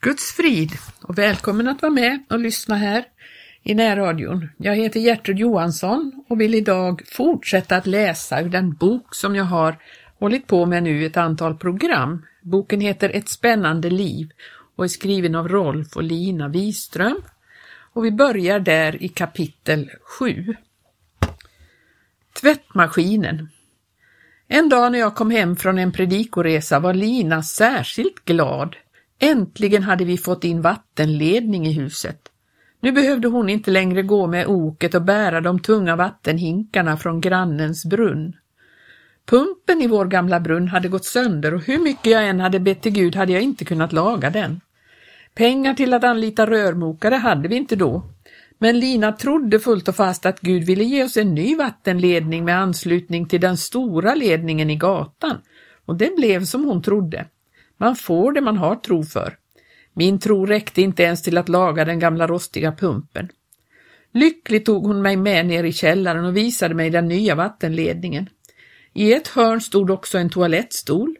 Guds frid och välkommen att vara med och lyssna här i närradion. Jag heter Gertrud Johansson och vill idag fortsätta att läsa ur den bok som jag har hållit på med nu ett antal program. Boken heter Ett spännande liv och är skriven av Rolf och Lina Wiström. Och vi börjar där i kapitel 7. Tvättmaskinen En dag när jag kom hem från en predikoresa var Lina särskilt glad. Äntligen hade vi fått in vattenledning i huset. Nu behövde hon inte längre gå med oket och bära de tunga vattenhinkarna från grannens brunn. Pumpen i vår gamla brunn hade gått sönder och hur mycket jag än hade bett till Gud hade jag inte kunnat laga den. Pengar till att anlita rörmokare hade vi inte då, men Lina trodde fullt och fast att Gud ville ge oss en ny vattenledning med anslutning till den stora ledningen i gatan och det blev som hon trodde. Man får det man har tro för. Min tro räckte inte ens till att laga den gamla rostiga pumpen. Lyckligt tog hon mig med ner i källaren och visade mig den nya vattenledningen. I ett hörn stod också en toalettstol.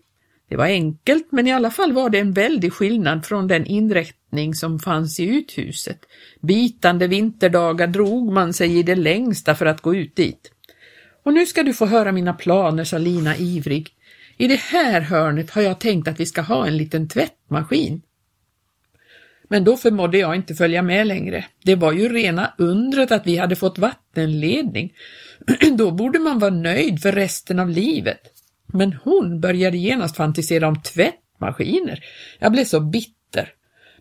Det var enkelt, men i alla fall var det en väldig skillnad från den inrättning som fanns i uthuset. Bitande vinterdagar drog man sig i det längsta för att gå ut dit. Och nu ska du få höra mina planer, sa Lina ivrig. I det här hörnet har jag tänkt att vi ska ha en liten tvättmaskin. Men då förmådde jag inte följa med längre. Det var ju rena undret att vi hade fått vattenledning. då borde man vara nöjd för resten av livet. Men hon började genast fantisera om tvättmaskiner. Jag blev så bitter.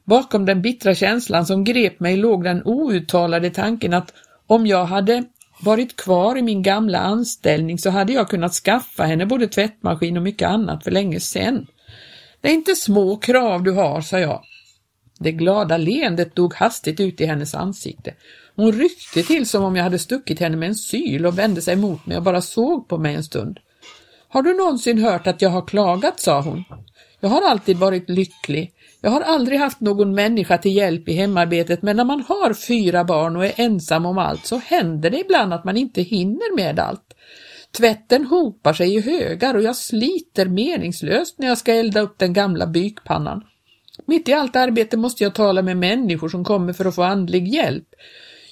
Bakom den bittra känslan som grep mig låg den outtalade tanken att om jag hade varit kvar i min gamla anställning så hade jag kunnat skaffa henne både tvättmaskin och mycket annat för länge sedan. Det är inte små krav du har, sa jag. Det glada leendet dog hastigt ut i hennes ansikte. Hon ryckte till som om jag hade stuckit henne med en syl och vände sig mot mig och bara såg på mig en stund. Har du någonsin hört att jag har klagat, sa hon. Jag har alltid varit lycklig. Jag har aldrig haft någon människa till hjälp i hemarbetet men när man har fyra barn och är ensam om allt så händer det ibland att man inte hinner med allt. Tvätten hopar sig i högar och jag sliter meningslöst när jag ska elda upp den gamla bykpannan. Mitt i allt arbete måste jag tala med människor som kommer för att få andlig hjälp.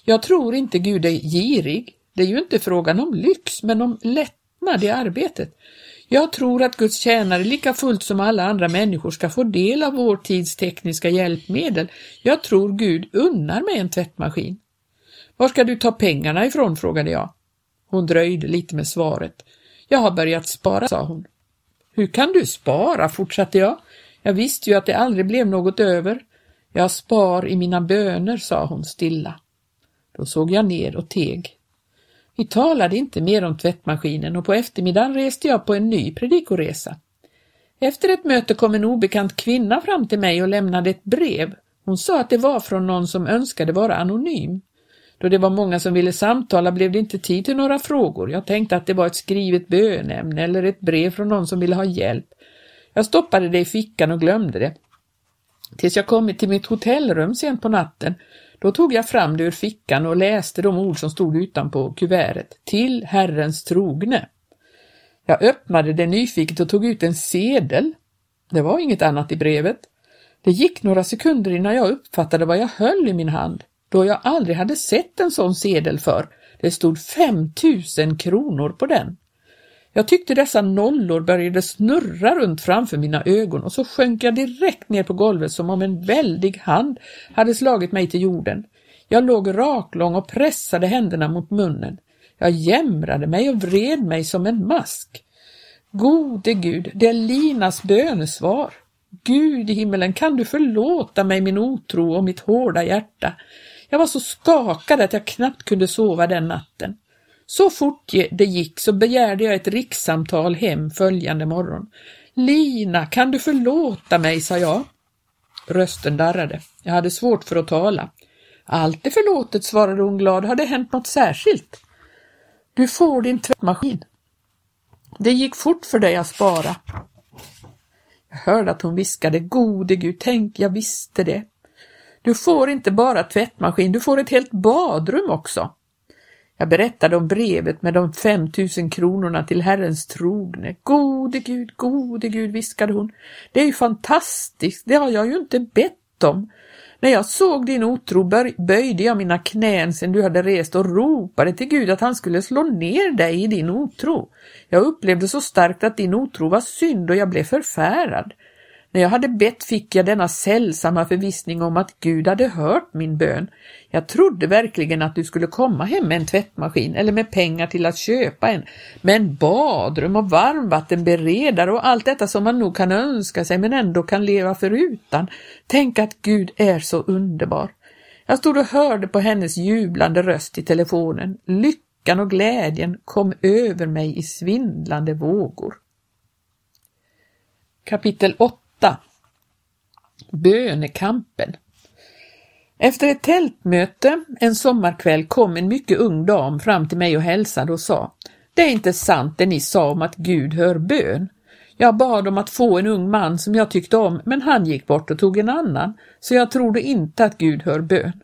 Jag tror inte Gud är girig. Det är ju inte frågan om lyx, men om lättnad i arbetet. Jag tror att Guds tjänare lika fullt som alla andra människor ska få del av vår tids tekniska hjälpmedel. Jag tror Gud unnar mig en tvättmaskin. Var ska du ta pengarna ifrån? frågade jag. Hon dröjde lite med svaret. Jag har börjat spara, sa hon. Hur kan du spara? fortsatte jag. Jag visste ju att det aldrig blev något över. Jag spar i mina böner, sa hon stilla. Då såg jag ner och teg. Vi talade inte mer om tvättmaskinen och på eftermiddagen reste jag på en ny predikoresa. Efter ett möte kom en obekant kvinna fram till mig och lämnade ett brev. Hon sa att det var från någon som önskade vara anonym. Då det var många som ville samtala blev det inte tid till några frågor. Jag tänkte att det var ett skrivet bönämne eller ett brev från någon som ville ha hjälp. Jag stoppade det i fickan och glömde det. Tills jag kommit till mitt hotellrum sent på natten. Då tog jag fram det ur fickan och läste de ord som stod utanpå kuvertet. Till Herrens trogne. Jag öppnade det nyfiket och tog ut en sedel. Det var inget annat i brevet. Det gick några sekunder innan jag uppfattade vad jag höll i min hand, då jag aldrig hade sett en sån sedel för. Det stod 5000 kronor på den. Jag tyckte dessa nollor började snurra runt framför mina ögon och så sjönk jag direkt ner på golvet som om en väldig hand hade slagit mig till jorden. Jag låg raklång och pressade händerna mot munnen. Jag jämrade mig och vred mig som en mask. Gode Gud, det är Linas bönesvar. Gud i himmelen, kan du förlåta mig min otro och mitt hårda hjärta? Jag var så skakad att jag knappt kunde sova den natten. Så fort det gick så begärde jag ett rikssamtal hem följande morgon. Lina, kan du förlåta mig, sa jag. Rösten darrade. Jag hade svårt för att tala. Allt är förlåtet, svarade hon glad. Har det hänt något särskilt? Du får din tvättmaskin. Det gick fort för dig att spara. Jag hörde att hon viskade, gode Gud, tänk, jag visste det. Du får inte bara tvättmaskin, du får ett helt badrum också. Jag berättade om brevet med de 5000 kronorna till Herrens trogne. Gode Gud, gode Gud, viskade hon. Det är ju fantastiskt, det har jag ju inte bett om. När jag såg din otro böjde jag mina knän sedan du hade rest och ropade till Gud att han skulle slå ner dig i din otro. Jag upplevde så starkt att din otro var synd och jag blev förfärad. När jag hade bett fick jag denna sällsamma förvissning om att Gud hade hört min bön. Jag trodde verkligen att du skulle komma hem med en tvättmaskin eller med pengar till att köpa en, men badrum och varmvattenberedare och allt detta som man nog kan önska sig men ändå kan leva förutan. Tänk att Gud är så underbar. Jag stod och hörde på hennes jublande röst i telefonen. Lyckan och glädjen kom över mig i svindlande vågor. Kapitel 8 8. Bönekampen Efter ett tältmöte en sommarkväll kom en mycket ung dam fram till mig och hälsade och sa Det är inte sant det ni sa om att Gud hör bön. Jag bad om att få en ung man som jag tyckte om men han gick bort och tog en annan så jag trodde inte att Gud hör bön.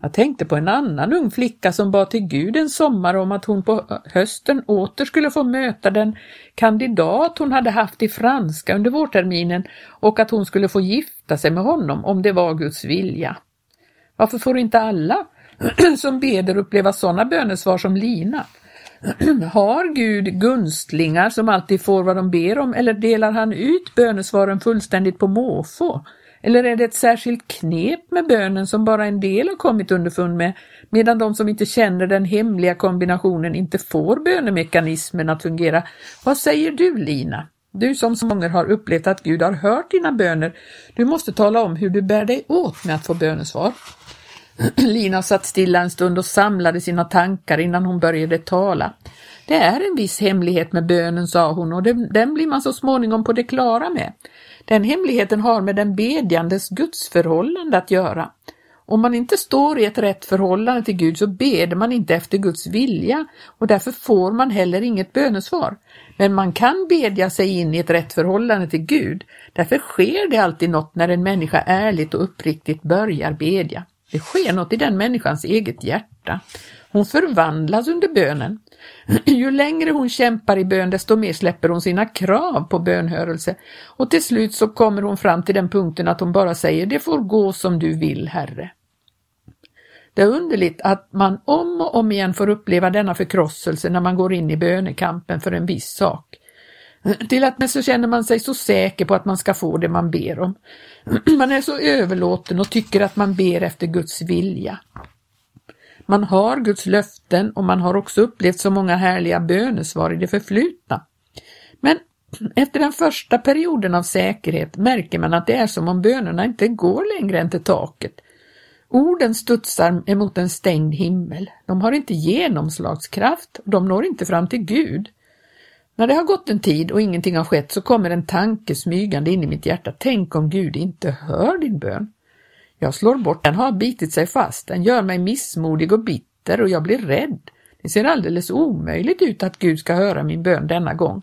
Jag tänkte på en annan ung flicka som bad till Gud en sommar om att hon på hösten åter skulle få möta den kandidat hon hade haft i franska under vårterminen och att hon skulle få gifta sig med honom om det var Guds vilja. Varför får inte alla som beder uppleva sådana bönesvar som Lina? Har Gud gunstlingar som alltid får vad de ber om eller delar han ut bönesvaren fullständigt på måfå? Eller är det ett särskilt knep med bönen som bara en del har kommit underfund med, medan de som inte känner den hemliga kombinationen inte får bönemekanismen att fungera? Vad säger du Lina? Du som så många har upplevt att Gud har hört dina böner, du måste tala om hur du bär dig åt med att få bönesvar. Lina satt stilla en stund och samlade sina tankar innan hon började tala. Det är en viss hemlighet med bönen, sa hon, och den blir man så småningom på det klara med. Den hemligheten har med den bedjandes gudsförhållande att göra. Om man inte står i ett rätt förhållande till Gud så beder man inte efter Guds vilja och därför får man heller inget bönesvar. Men man kan bedja sig in i ett rätt förhållande till Gud. Därför sker det alltid något när en människa ärligt och uppriktigt börjar bedja. Det sker något i den människans eget hjärta. Hon förvandlas under bönen. Ju längre hon kämpar i bön desto mer släpper hon sina krav på bönhörelse och till slut så kommer hon fram till den punkten att hon bara säger det får gå som du vill Herre. Det är underligt att man om och om igen får uppleva denna förkrosselse när man går in i bönekampen för en viss sak. Till att med så känner man sig så säker på att man ska få det man ber om. Man är så överlåten och tycker att man ber efter Guds vilja. Man har Guds löften och man har också upplevt så många härliga bönesvar i det förflutna. Men efter den första perioden av säkerhet märker man att det är som om bönerna inte går längre än till taket. Orden studsar emot en stängd himmel. De har inte genomslagskraft och de når inte fram till Gud. När det har gått en tid och ingenting har skett så kommer en tanke smygande in i mitt hjärta. Tänk om Gud inte hör din bön. Jag slår bort den, har bitit sig fast, den gör mig missmodig och bitter och jag blir rädd. Det ser alldeles omöjligt ut att Gud ska höra min bön denna gång.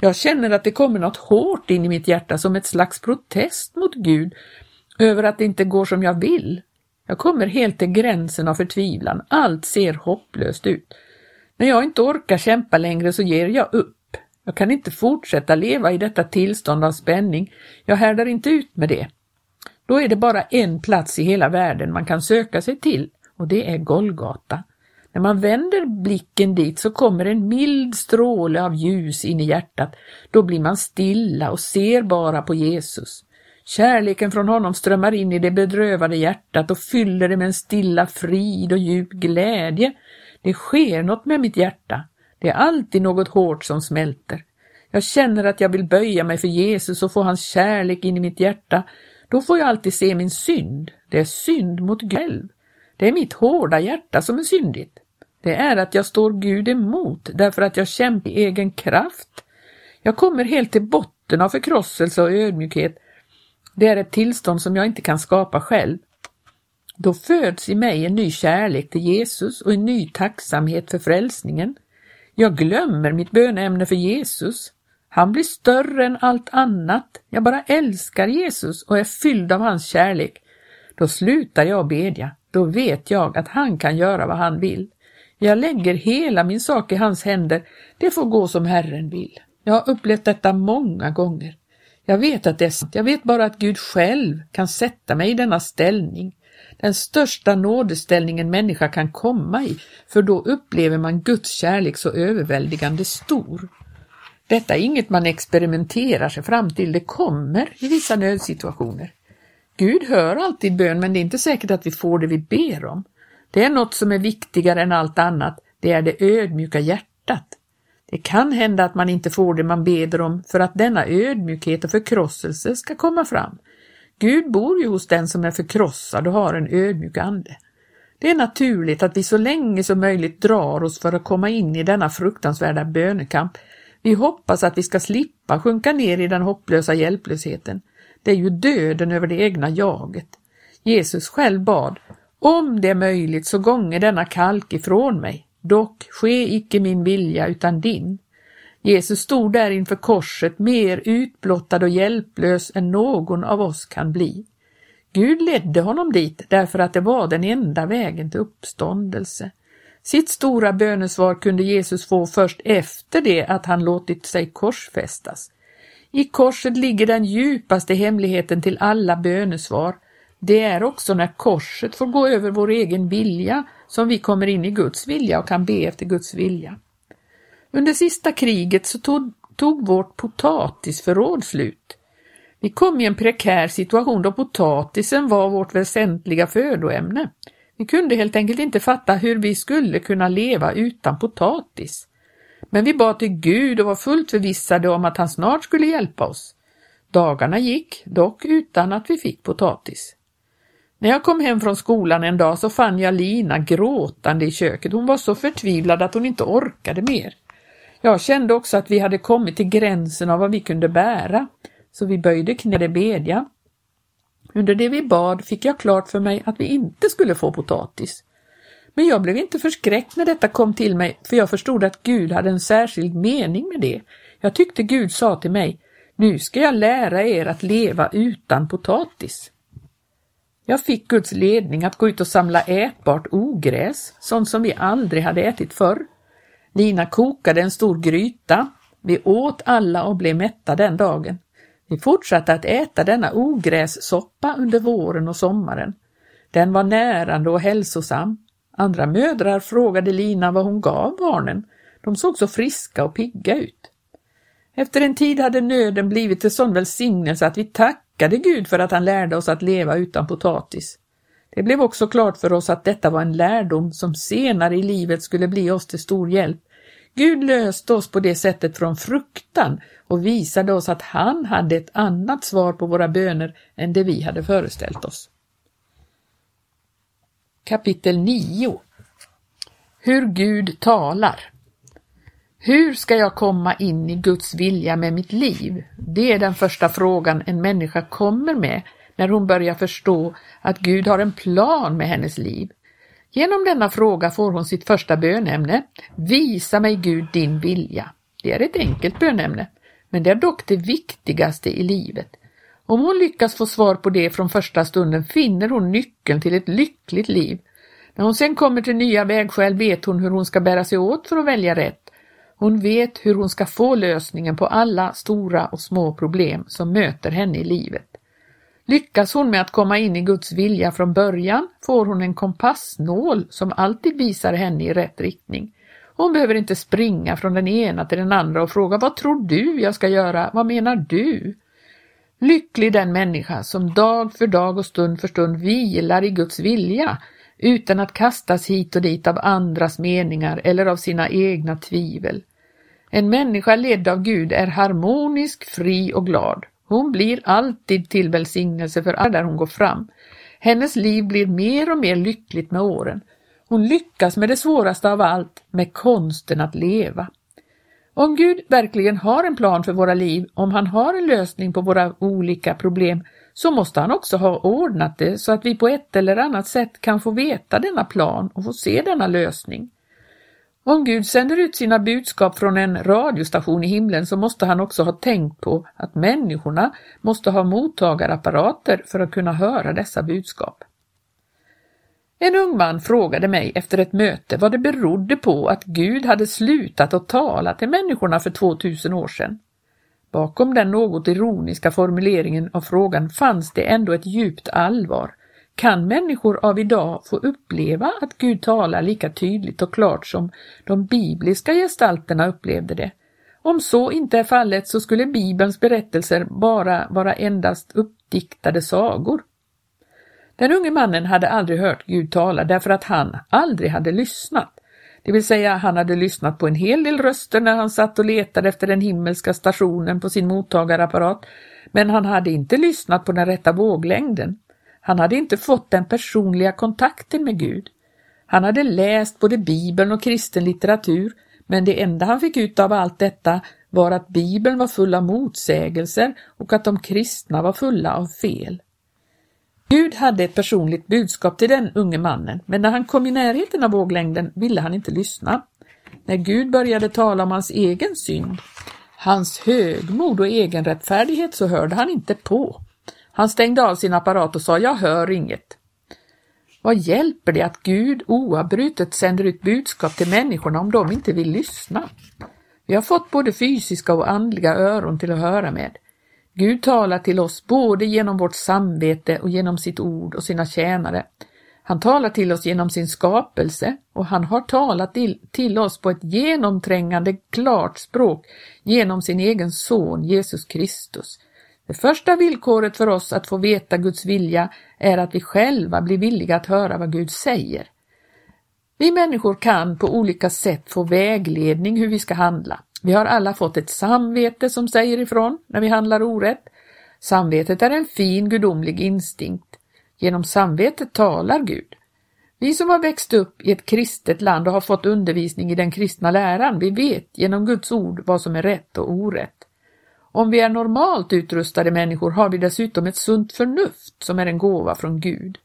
Jag känner att det kommer något hårt in i mitt hjärta som ett slags protest mot Gud över att det inte går som jag vill. Jag kommer helt till gränsen av förtvivlan, allt ser hopplöst ut. När jag inte orkar kämpa längre så ger jag upp. Jag kan inte fortsätta leva i detta tillstånd av spänning, jag härdar inte ut med det. Då är det bara en plats i hela världen man kan söka sig till och det är Golgata. När man vänder blicken dit så kommer en mild stråle av ljus in i hjärtat. Då blir man stilla och ser bara på Jesus. Kärleken från honom strömmar in i det bedrövade hjärtat och fyller det med en stilla frid och djup glädje. Det sker något med mitt hjärta. Det är alltid något hårt som smälter. Jag känner att jag vill böja mig för Jesus och få hans kärlek in i mitt hjärta då får jag alltid se min synd. Det är synd mot Gud själv. Det är mitt hårda hjärta som är syndigt. Det är att jag står Gud emot därför att jag kämpar i egen kraft. Jag kommer helt till botten av förkrosselse och ödmjukhet. Det är ett tillstånd som jag inte kan skapa själv. Då föds i mig en ny kärlek till Jesus och en ny tacksamhet för frälsningen. Jag glömmer mitt böneämne för Jesus. Han blir större än allt annat. Jag bara älskar Jesus och är fylld av hans kärlek. Då slutar jag bedja. Då vet jag att han kan göra vad han vill. Jag lägger hela min sak i hans händer. Det får gå som Herren vill. Jag har upplevt detta många gånger. Jag vet att det är sant. Jag vet bara att Gud själv kan sätta mig i denna ställning. Den största nådeställning en människa kan komma i, för då upplever man Guds kärlek så överväldigande stor. Detta är inget man experimenterar sig fram till, det kommer i vissa nödsituationer. Gud hör alltid bön, men det är inte säkert att vi får det vi ber om. Det är något som är viktigare än allt annat, det är det ödmjuka hjärtat. Det kan hända att man inte får det man beder om för att denna ödmjukhet och förkrosselse ska komma fram. Gud bor ju hos den som är förkrossad och har en ödmjuk ande. Det är naturligt att vi så länge som möjligt drar oss för att komma in i denna fruktansvärda bönekamp. Vi hoppas att vi ska slippa sjunka ner i den hopplösa hjälplösheten. Det är ju döden över det egna jaget. Jesus själv bad, om det är möjligt så gånge denna kalk ifrån mig. Dock ske icke min vilja utan din. Jesus stod där inför korset mer utblottad och hjälplös än någon av oss kan bli. Gud ledde honom dit därför att det var den enda vägen till uppståndelse. Sitt stora bönesvar kunde Jesus få först efter det att han låtit sig korsfästas. I korset ligger den djupaste hemligheten till alla bönesvar. Det är också när korset får gå över vår egen vilja som vi kommer in i Guds vilja och kan be efter Guds vilja. Under sista kriget så tog, tog vårt potatisförråd slut. Vi kom i en prekär situation då potatisen var vårt väsentliga födoämne. Vi kunde helt enkelt inte fatta hur vi skulle kunna leva utan potatis. Men vi bad till Gud och var fullt förvissade om att han snart skulle hjälpa oss. Dagarna gick, dock utan att vi fick potatis. När jag kom hem från skolan en dag så fann jag Lina gråtande i köket. Hon var så förtvivlad att hon inte orkade mer. Jag kände också att vi hade kommit till gränsen av vad vi kunde bära, så vi böjde knä i bedja. Under det vi bad fick jag klart för mig att vi inte skulle få potatis. Men jag blev inte förskräckt när detta kom till mig, för jag förstod att Gud hade en särskild mening med det. Jag tyckte Gud sa till mig, nu ska jag lära er att leva utan potatis. Jag fick Guds ledning att gå ut och samla ätbart ogräs, sånt som vi aldrig hade ätit förr. Nina kokade en stor gryta. Vi åt alla och blev mätta den dagen. Vi fortsatte att äta denna ogrässoppa under våren och sommaren. Den var närande och hälsosam. Andra mödrar frågade Lina vad hon gav barnen. De såg så friska och pigga ut. Efter en tid hade nöden blivit till sån välsignelse att vi tackade Gud för att han lärde oss att leva utan potatis. Det blev också klart för oss att detta var en lärdom som senare i livet skulle bli oss till stor hjälp. Gud löste oss på det sättet från fruktan och visade oss att han hade ett annat svar på våra böner än det vi hade föreställt oss. Kapitel 9 Hur Gud talar Hur ska jag komma in i Guds vilja med mitt liv? Det är den första frågan en människa kommer med när hon börjar förstå att Gud har en plan med hennes liv. Genom denna fråga får hon sitt första bönämne, Visa mig Gud din vilja. Det är ett enkelt bönämne, men det är dock det viktigaste i livet. Om hon lyckas få svar på det från första stunden finner hon nyckeln till ett lyckligt liv. När hon sen kommer till nya vägskäl vet hon hur hon ska bära sig åt för att välja rätt. Hon vet hur hon ska få lösningen på alla stora och små problem som möter henne i livet. Lyckas hon med att komma in i Guds vilja från början får hon en kompassnål som alltid visar henne i rätt riktning. Hon behöver inte springa från den ena till den andra och fråga vad tror du jag ska göra, vad menar du? Lycklig den människa som dag för dag och stund för stund vilar i Guds vilja utan att kastas hit och dit av andras meningar eller av sina egna tvivel. En människa ledd av Gud är harmonisk, fri och glad. Hon blir alltid till välsignelse för alla där hon går fram. Hennes liv blir mer och mer lyckligt med åren. Hon lyckas med det svåraste av allt, med konsten att leva. Om Gud verkligen har en plan för våra liv, om han har en lösning på våra olika problem, så måste han också ha ordnat det så att vi på ett eller annat sätt kan få veta denna plan och få se denna lösning. Om Gud sänder ut sina budskap från en radiostation i himlen så måste han också ha tänkt på att människorna måste ha mottagarapparater för att kunna höra dessa budskap. En ung man frågade mig efter ett möte vad det berodde på att Gud hade slutat att tala till människorna för 2000 år sedan. Bakom den något ironiska formuleringen av frågan fanns det ändå ett djupt allvar. Kan människor av idag få uppleva att Gud talar lika tydligt och klart som de bibliska gestalterna upplevde det? Om så inte är fallet så skulle Bibelns berättelser bara vara endast uppdiktade sagor. Den unge mannen hade aldrig hört Gud tala därför att han aldrig hade lyssnat. Det vill säga, han hade lyssnat på en hel del röster när han satt och letade efter den himmelska stationen på sin mottagarapparat, men han hade inte lyssnat på den rätta våglängden. Han hade inte fått den personliga kontakten med Gud. Han hade läst både Bibeln och kristen litteratur, men det enda han fick ut av allt detta var att Bibeln var full av motsägelser och att de kristna var fulla av fel. Gud hade ett personligt budskap till den unge mannen, men när han kom i närheten av våglängden ville han inte lyssna. När Gud började tala om hans egen synd, hans högmod och egen rättfärdighet så hörde han inte på. Han stängde av sin apparat och sa ”Jag hör inget”. Vad hjälper det att Gud oavbrutet sänder ut budskap till människorna om de inte vill lyssna? Vi har fått både fysiska och andliga öron till att höra med. Gud talar till oss både genom vårt samvete och genom sitt ord och sina tjänare. Han talar till oss genom sin skapelse och han har talat till, till oss på ett genomträngande klart språk genom sin egen son Jesus Kristus. Det första villkoret för oss att få veta Guds vilja är att vi själva blir villiga att höra vad Gud säger. Vi människor kan på olika sätt få vägledning hur vi ska handla. Vi har alla fått ett samvete som säger ifrån när vi handlar orätt. Samvetet är en fin gudomlig instinkt. Genom samvetet talar Gud. Vi som har växt upp i ett kristet land och har fått undervisning i den kristna läran, vi vet genom Guds ord vad som är rätt och orätt. Om vi är normalt utrustade människor har vi dessutom ett sunt förnuft som är en gåva från Gud.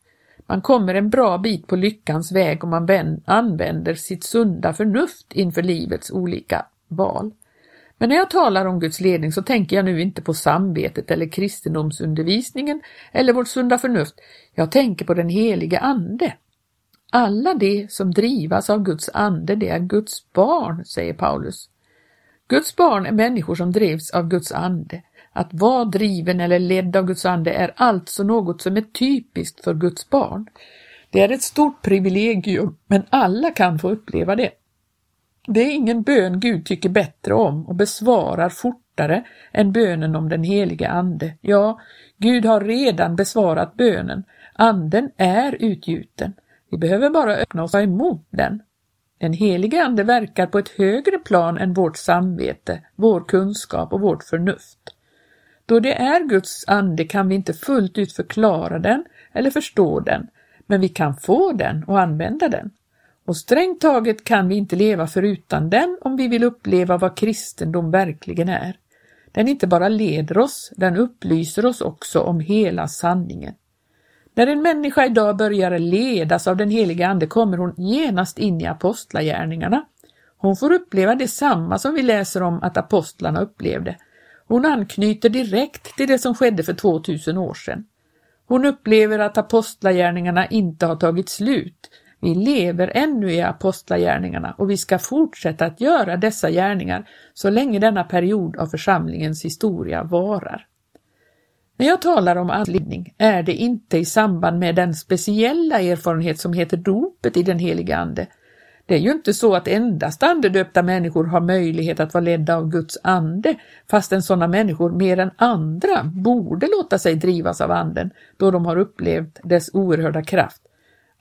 Man kommer en bra bit på lyckans väg om man använder sitt sunda förnuft inför livets olika val. Men när jag talar om Guds ledning så tänker jag nu inte på samvetet eller kristendomsundervisningen eller vårt sunda förnuft. Jag tänker på den helige Ande. Alla de som drivas av Guds ande, det är Guds barn, säger Paulus. Guds barn är människor som drivs av Guds ande. Att vara driven eller ledd av Guds ande är alltså något som är typiskt för Guds barn. Det är ett stort privilegium, men alla kan få uppleva det. Det är ingen bön Gud tycker bättre om och besvarar fortare än bönen om den helige Ande. Ja, Gud har redan besvarat bönen. Anden är utgjuten. Vi behöver bara öppna oss emot den. Den helige Ande verkar på ett högre plan än vårt samvete, vår kunskap och vårt förnuft. Då det är Guds ande kan vi inte fullt ut förklara den eller förstå den, men vi kan få den och använda den. Och strängt taget kan vi inte leva förutan den om vi vill uppleva vad kristendom verkligen är. Den inte bara leder oss, den upplyser oss också om hela sanningen. När en människa idag börjar ledas av den heliga Ande kommer hon genast in i apostlagärningarna. Hon får uppleva detsamma som vi läser om att apostlarna upplevde. Hon anknyter direkt till det som skedde för 2000 år sedan. Hon upplever att apostlagärningarna inte har tagit slut, vi lever ännu i apostlagärningarna och vi ska fortsätta att göra dessa gärningar så länge denna period av församlingens historia varar. När jag talar om andledning är det inte i samband med den speciella erfarenhet som heter dopet i den heliga Ande. Det är ju inte så att endast andedöpta människor har möjlighet att vara ledda av Guds ande, fastän sådana människor mer än andra borde låta sig drivas av anden, då de har upplevt dess oerhörda kraft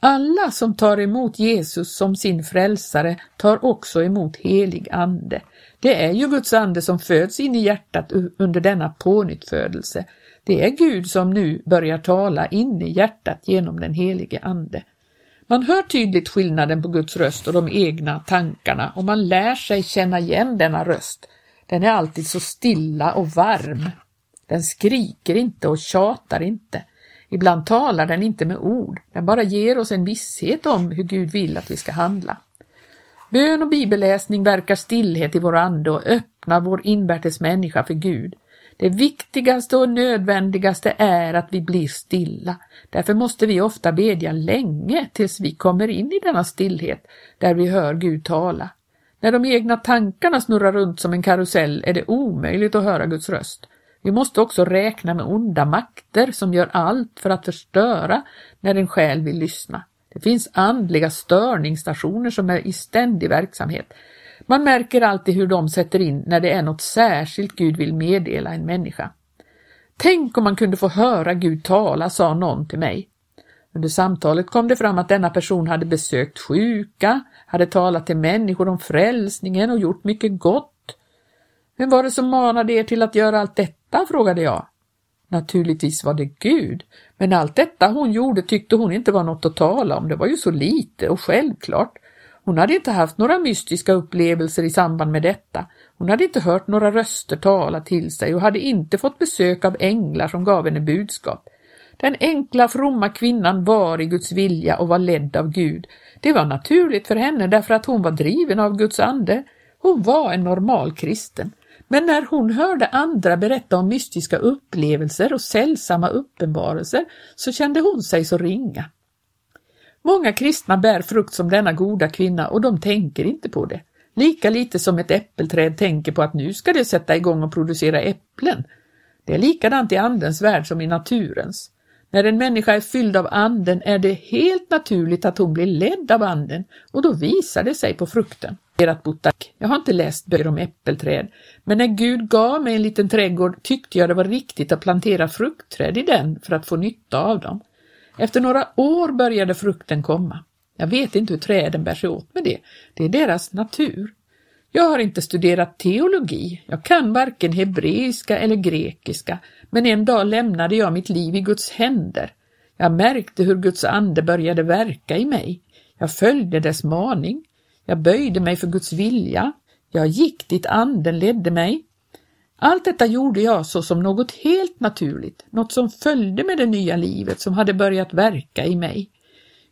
alla som tar emot Jesus som sin frälsare tar också emot helig ande. Det är ju Guds ande som föds in i hjärtat under denna pånyttfödelse. Det är Gud som nu börjar tala in i hjärtat genom den helige ande. Man hör tydligt skillnaden på Guds röst och de egna tankarna och man lär sig känna igen denna röst. Den är alltid så stilla och varm. Den skriker inte och tjatar inte. Ibland talar den inte med ord, den bara ger oss en visshet om hur Gud vill att vi ska handla. Bön och bibelläsning verkar stillhet i vår ande och öppnar vår invärtes människa för Gud. Det viktigaste och nödvändigaste är att vi blir stilla. Därför måste vi ofta bedja länge tills vi kommer in i denna stillhet där vi hör Gud tala. När de egna tankarna snurrar runt som en karusell är det omöjligt att höra Guds röst. Vi måste också räkna med onda makter som gör allt för att förstöra när en själ vill lyssna. Det finns andliga störningsstationer som är i ständig verksamhet. Man märker alltid hur de sätter in när det är något särskilt Gud vill meddela en människa. Tänk om man kunde få höra Gud tala, sa någon till mig. Under samtalet kom det fram att denna person hade besökt sjuka, hade talat till människor om frälsningen och gjort mycket gott. Vem var det som manade er till att göra allt detta? frågade jag. Naturligtvis var det Gud, men allt detta hon gjorde tyckte hon inte var något att tala om, det var ju så lite och självklart. Hon hade inte haft några mystiska upplevelser i samband med detta. Hon hade inte hört några röster tala till sig och hade inte fått besök av änglar som gav henne budskap. Den enkla fromma kvinnan var i Guds vilja och var ledd av Gud. Det var naturligt för henne därför att hon var driven av Guds ande. Hon var en normal kristen. Men när hon hörde andra berätta om mystiska upplevelser och sällsamma uppenbarelser så kände hon sig så ringa. Många kristna bär frukt som denna goda kvinna och de tänker inte på det. Lika lite som ett äppelträd tänker på att nu ska det sätta igång och producera äpplen. Det är likadant i andens värld som i naturens. När en människa är fylld av anden är det helt naturligt att hon blir ledd av anden och då visar det sig på frukten. Jag har inte läst böcker om äppelträd, men när Gud gav mig en liten trädgård tyckte jag det var riktigt att plantera fruktträd i den för att få nytta av dem. Efter några år började frukten komma. Jag vet inte hur träden bär sig åt med det, det är deras natur. Jag har inte studerat teologi, jag kan varken hebreiska eller grekiska, men en dag lämnade jag mitt liv i Guds händer. Jag märkte hur Guds ande började verka i mig. Jag följde dess maning. Jag böjde mig för Guds vilja. Jag gick dit anden ledde mig. Allt detta gjorde jag så som något helt naturligt, något som följde med det nya livet som hade börjat verka i mig.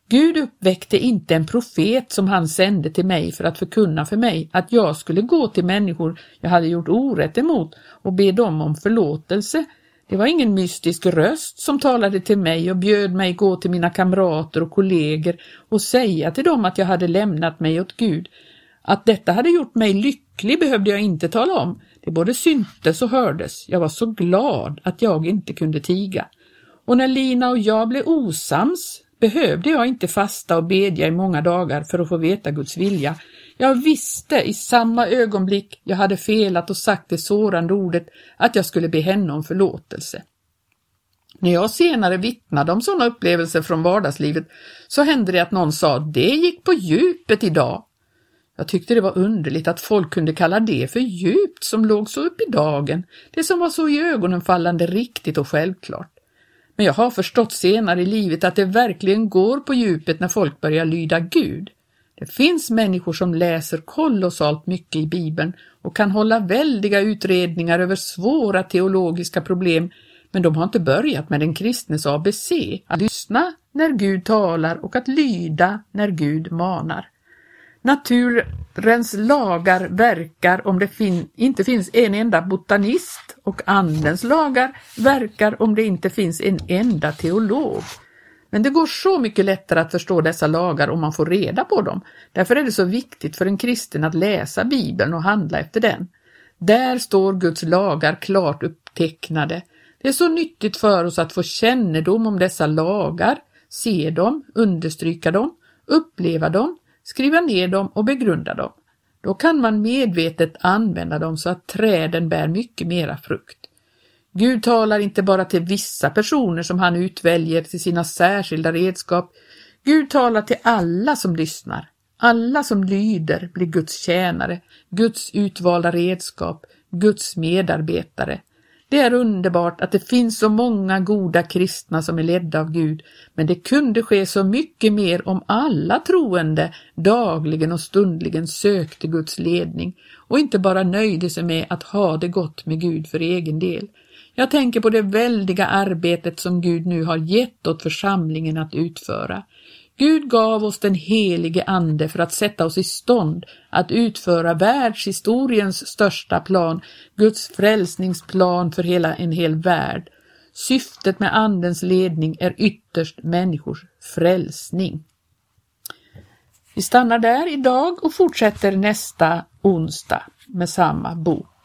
Gud uppväckte inte en profet som han sände till mig för att förkunna för mig att jag skulle gå till människor jag hade gjort orätt emot och be dem om förlåtelse. Det var ingen mystisk röst som talade till mig och bjöd mig gå till mina kamrater och kollegor och säga till dem att jag hade lämnat mig åt Gud. Att detta hade gjort mig lycklig behövde jag inte tala om. Det både syntes och hördes. Jag var så glad att jag inte kunde tiga. Och när Lina och jag blev osams behövde jag inte fasta och bedja i många dagar för att få veta Guds vilja. Jag visste i samma ögonblick jag hade felat och sagt det sårande ordet att jag skulle be henne om förlåtelse. När jag senare vittnade om sådana upplevelser från vardagslivet så hände det att någon sa det gick på djupet idag. Jag tyckte det var underligt att folk kunde kalla det för djupt som låg så upp i dagen, det som var så i ögonen fallande riktigt och självklart. Men jag har förstått senare i livet att det verkligen går på djupet när folk börjar lyda Gud. Det finns människor som läser kolossalt mycket i Bibeln och kan hålla väldiga utredningar över svåra teologiska problem, men de har inte börjat med den kristnes ABC, att lyssna när Gud talar och att lyda när Gud manar. Naturens lagar verkar om det fin inte finns en enda botanist och andens lagar verkar om det inte finns en enda teolog. Men det går så mycket lättare att förstå dessa lagar om man får reda på dem. Därför är det så viktigt för en kristen att läsa Bibeln och handla efter den. Där står Guds lagar klart upptecknade. Det är så nyttigt för oss att få kännedom om dessa lagar, se dem, understryka dem, uppleva dem, skriva ner dem och begrunda dem. Då kan man medvetet använda dem så att träden bär mycket mera frukt. Gud talar inte bara till vissa personer som han utväljer till sina särskilda redskap. Gud talar till alla som lyssnar. Alla som lyder blir Guds tjänare, Guds utvalda redskap, Guds medarbetare. Det är underbart att det finns så många goda kristna som är ledda av Gud, men det kunde ske så mycket mer om alla troende dagligen och stundligen sökte Guds ledning och inte bara nöjde sig med att ha det gott med Gud för egen del. Jag tänker på det väldiga arbetet som Gud nu har gett åt församlingen att utföra. Gud gav oss den helige Ande för att sätta oss i stånd att utföra världshistoriens största plan, Guds frälsningsplan för hela en hel värld. Syftet med Andens ledning är ytterst människors frälsning. Vi stannar där idag och fortsätter nästa onsdag med samma bok.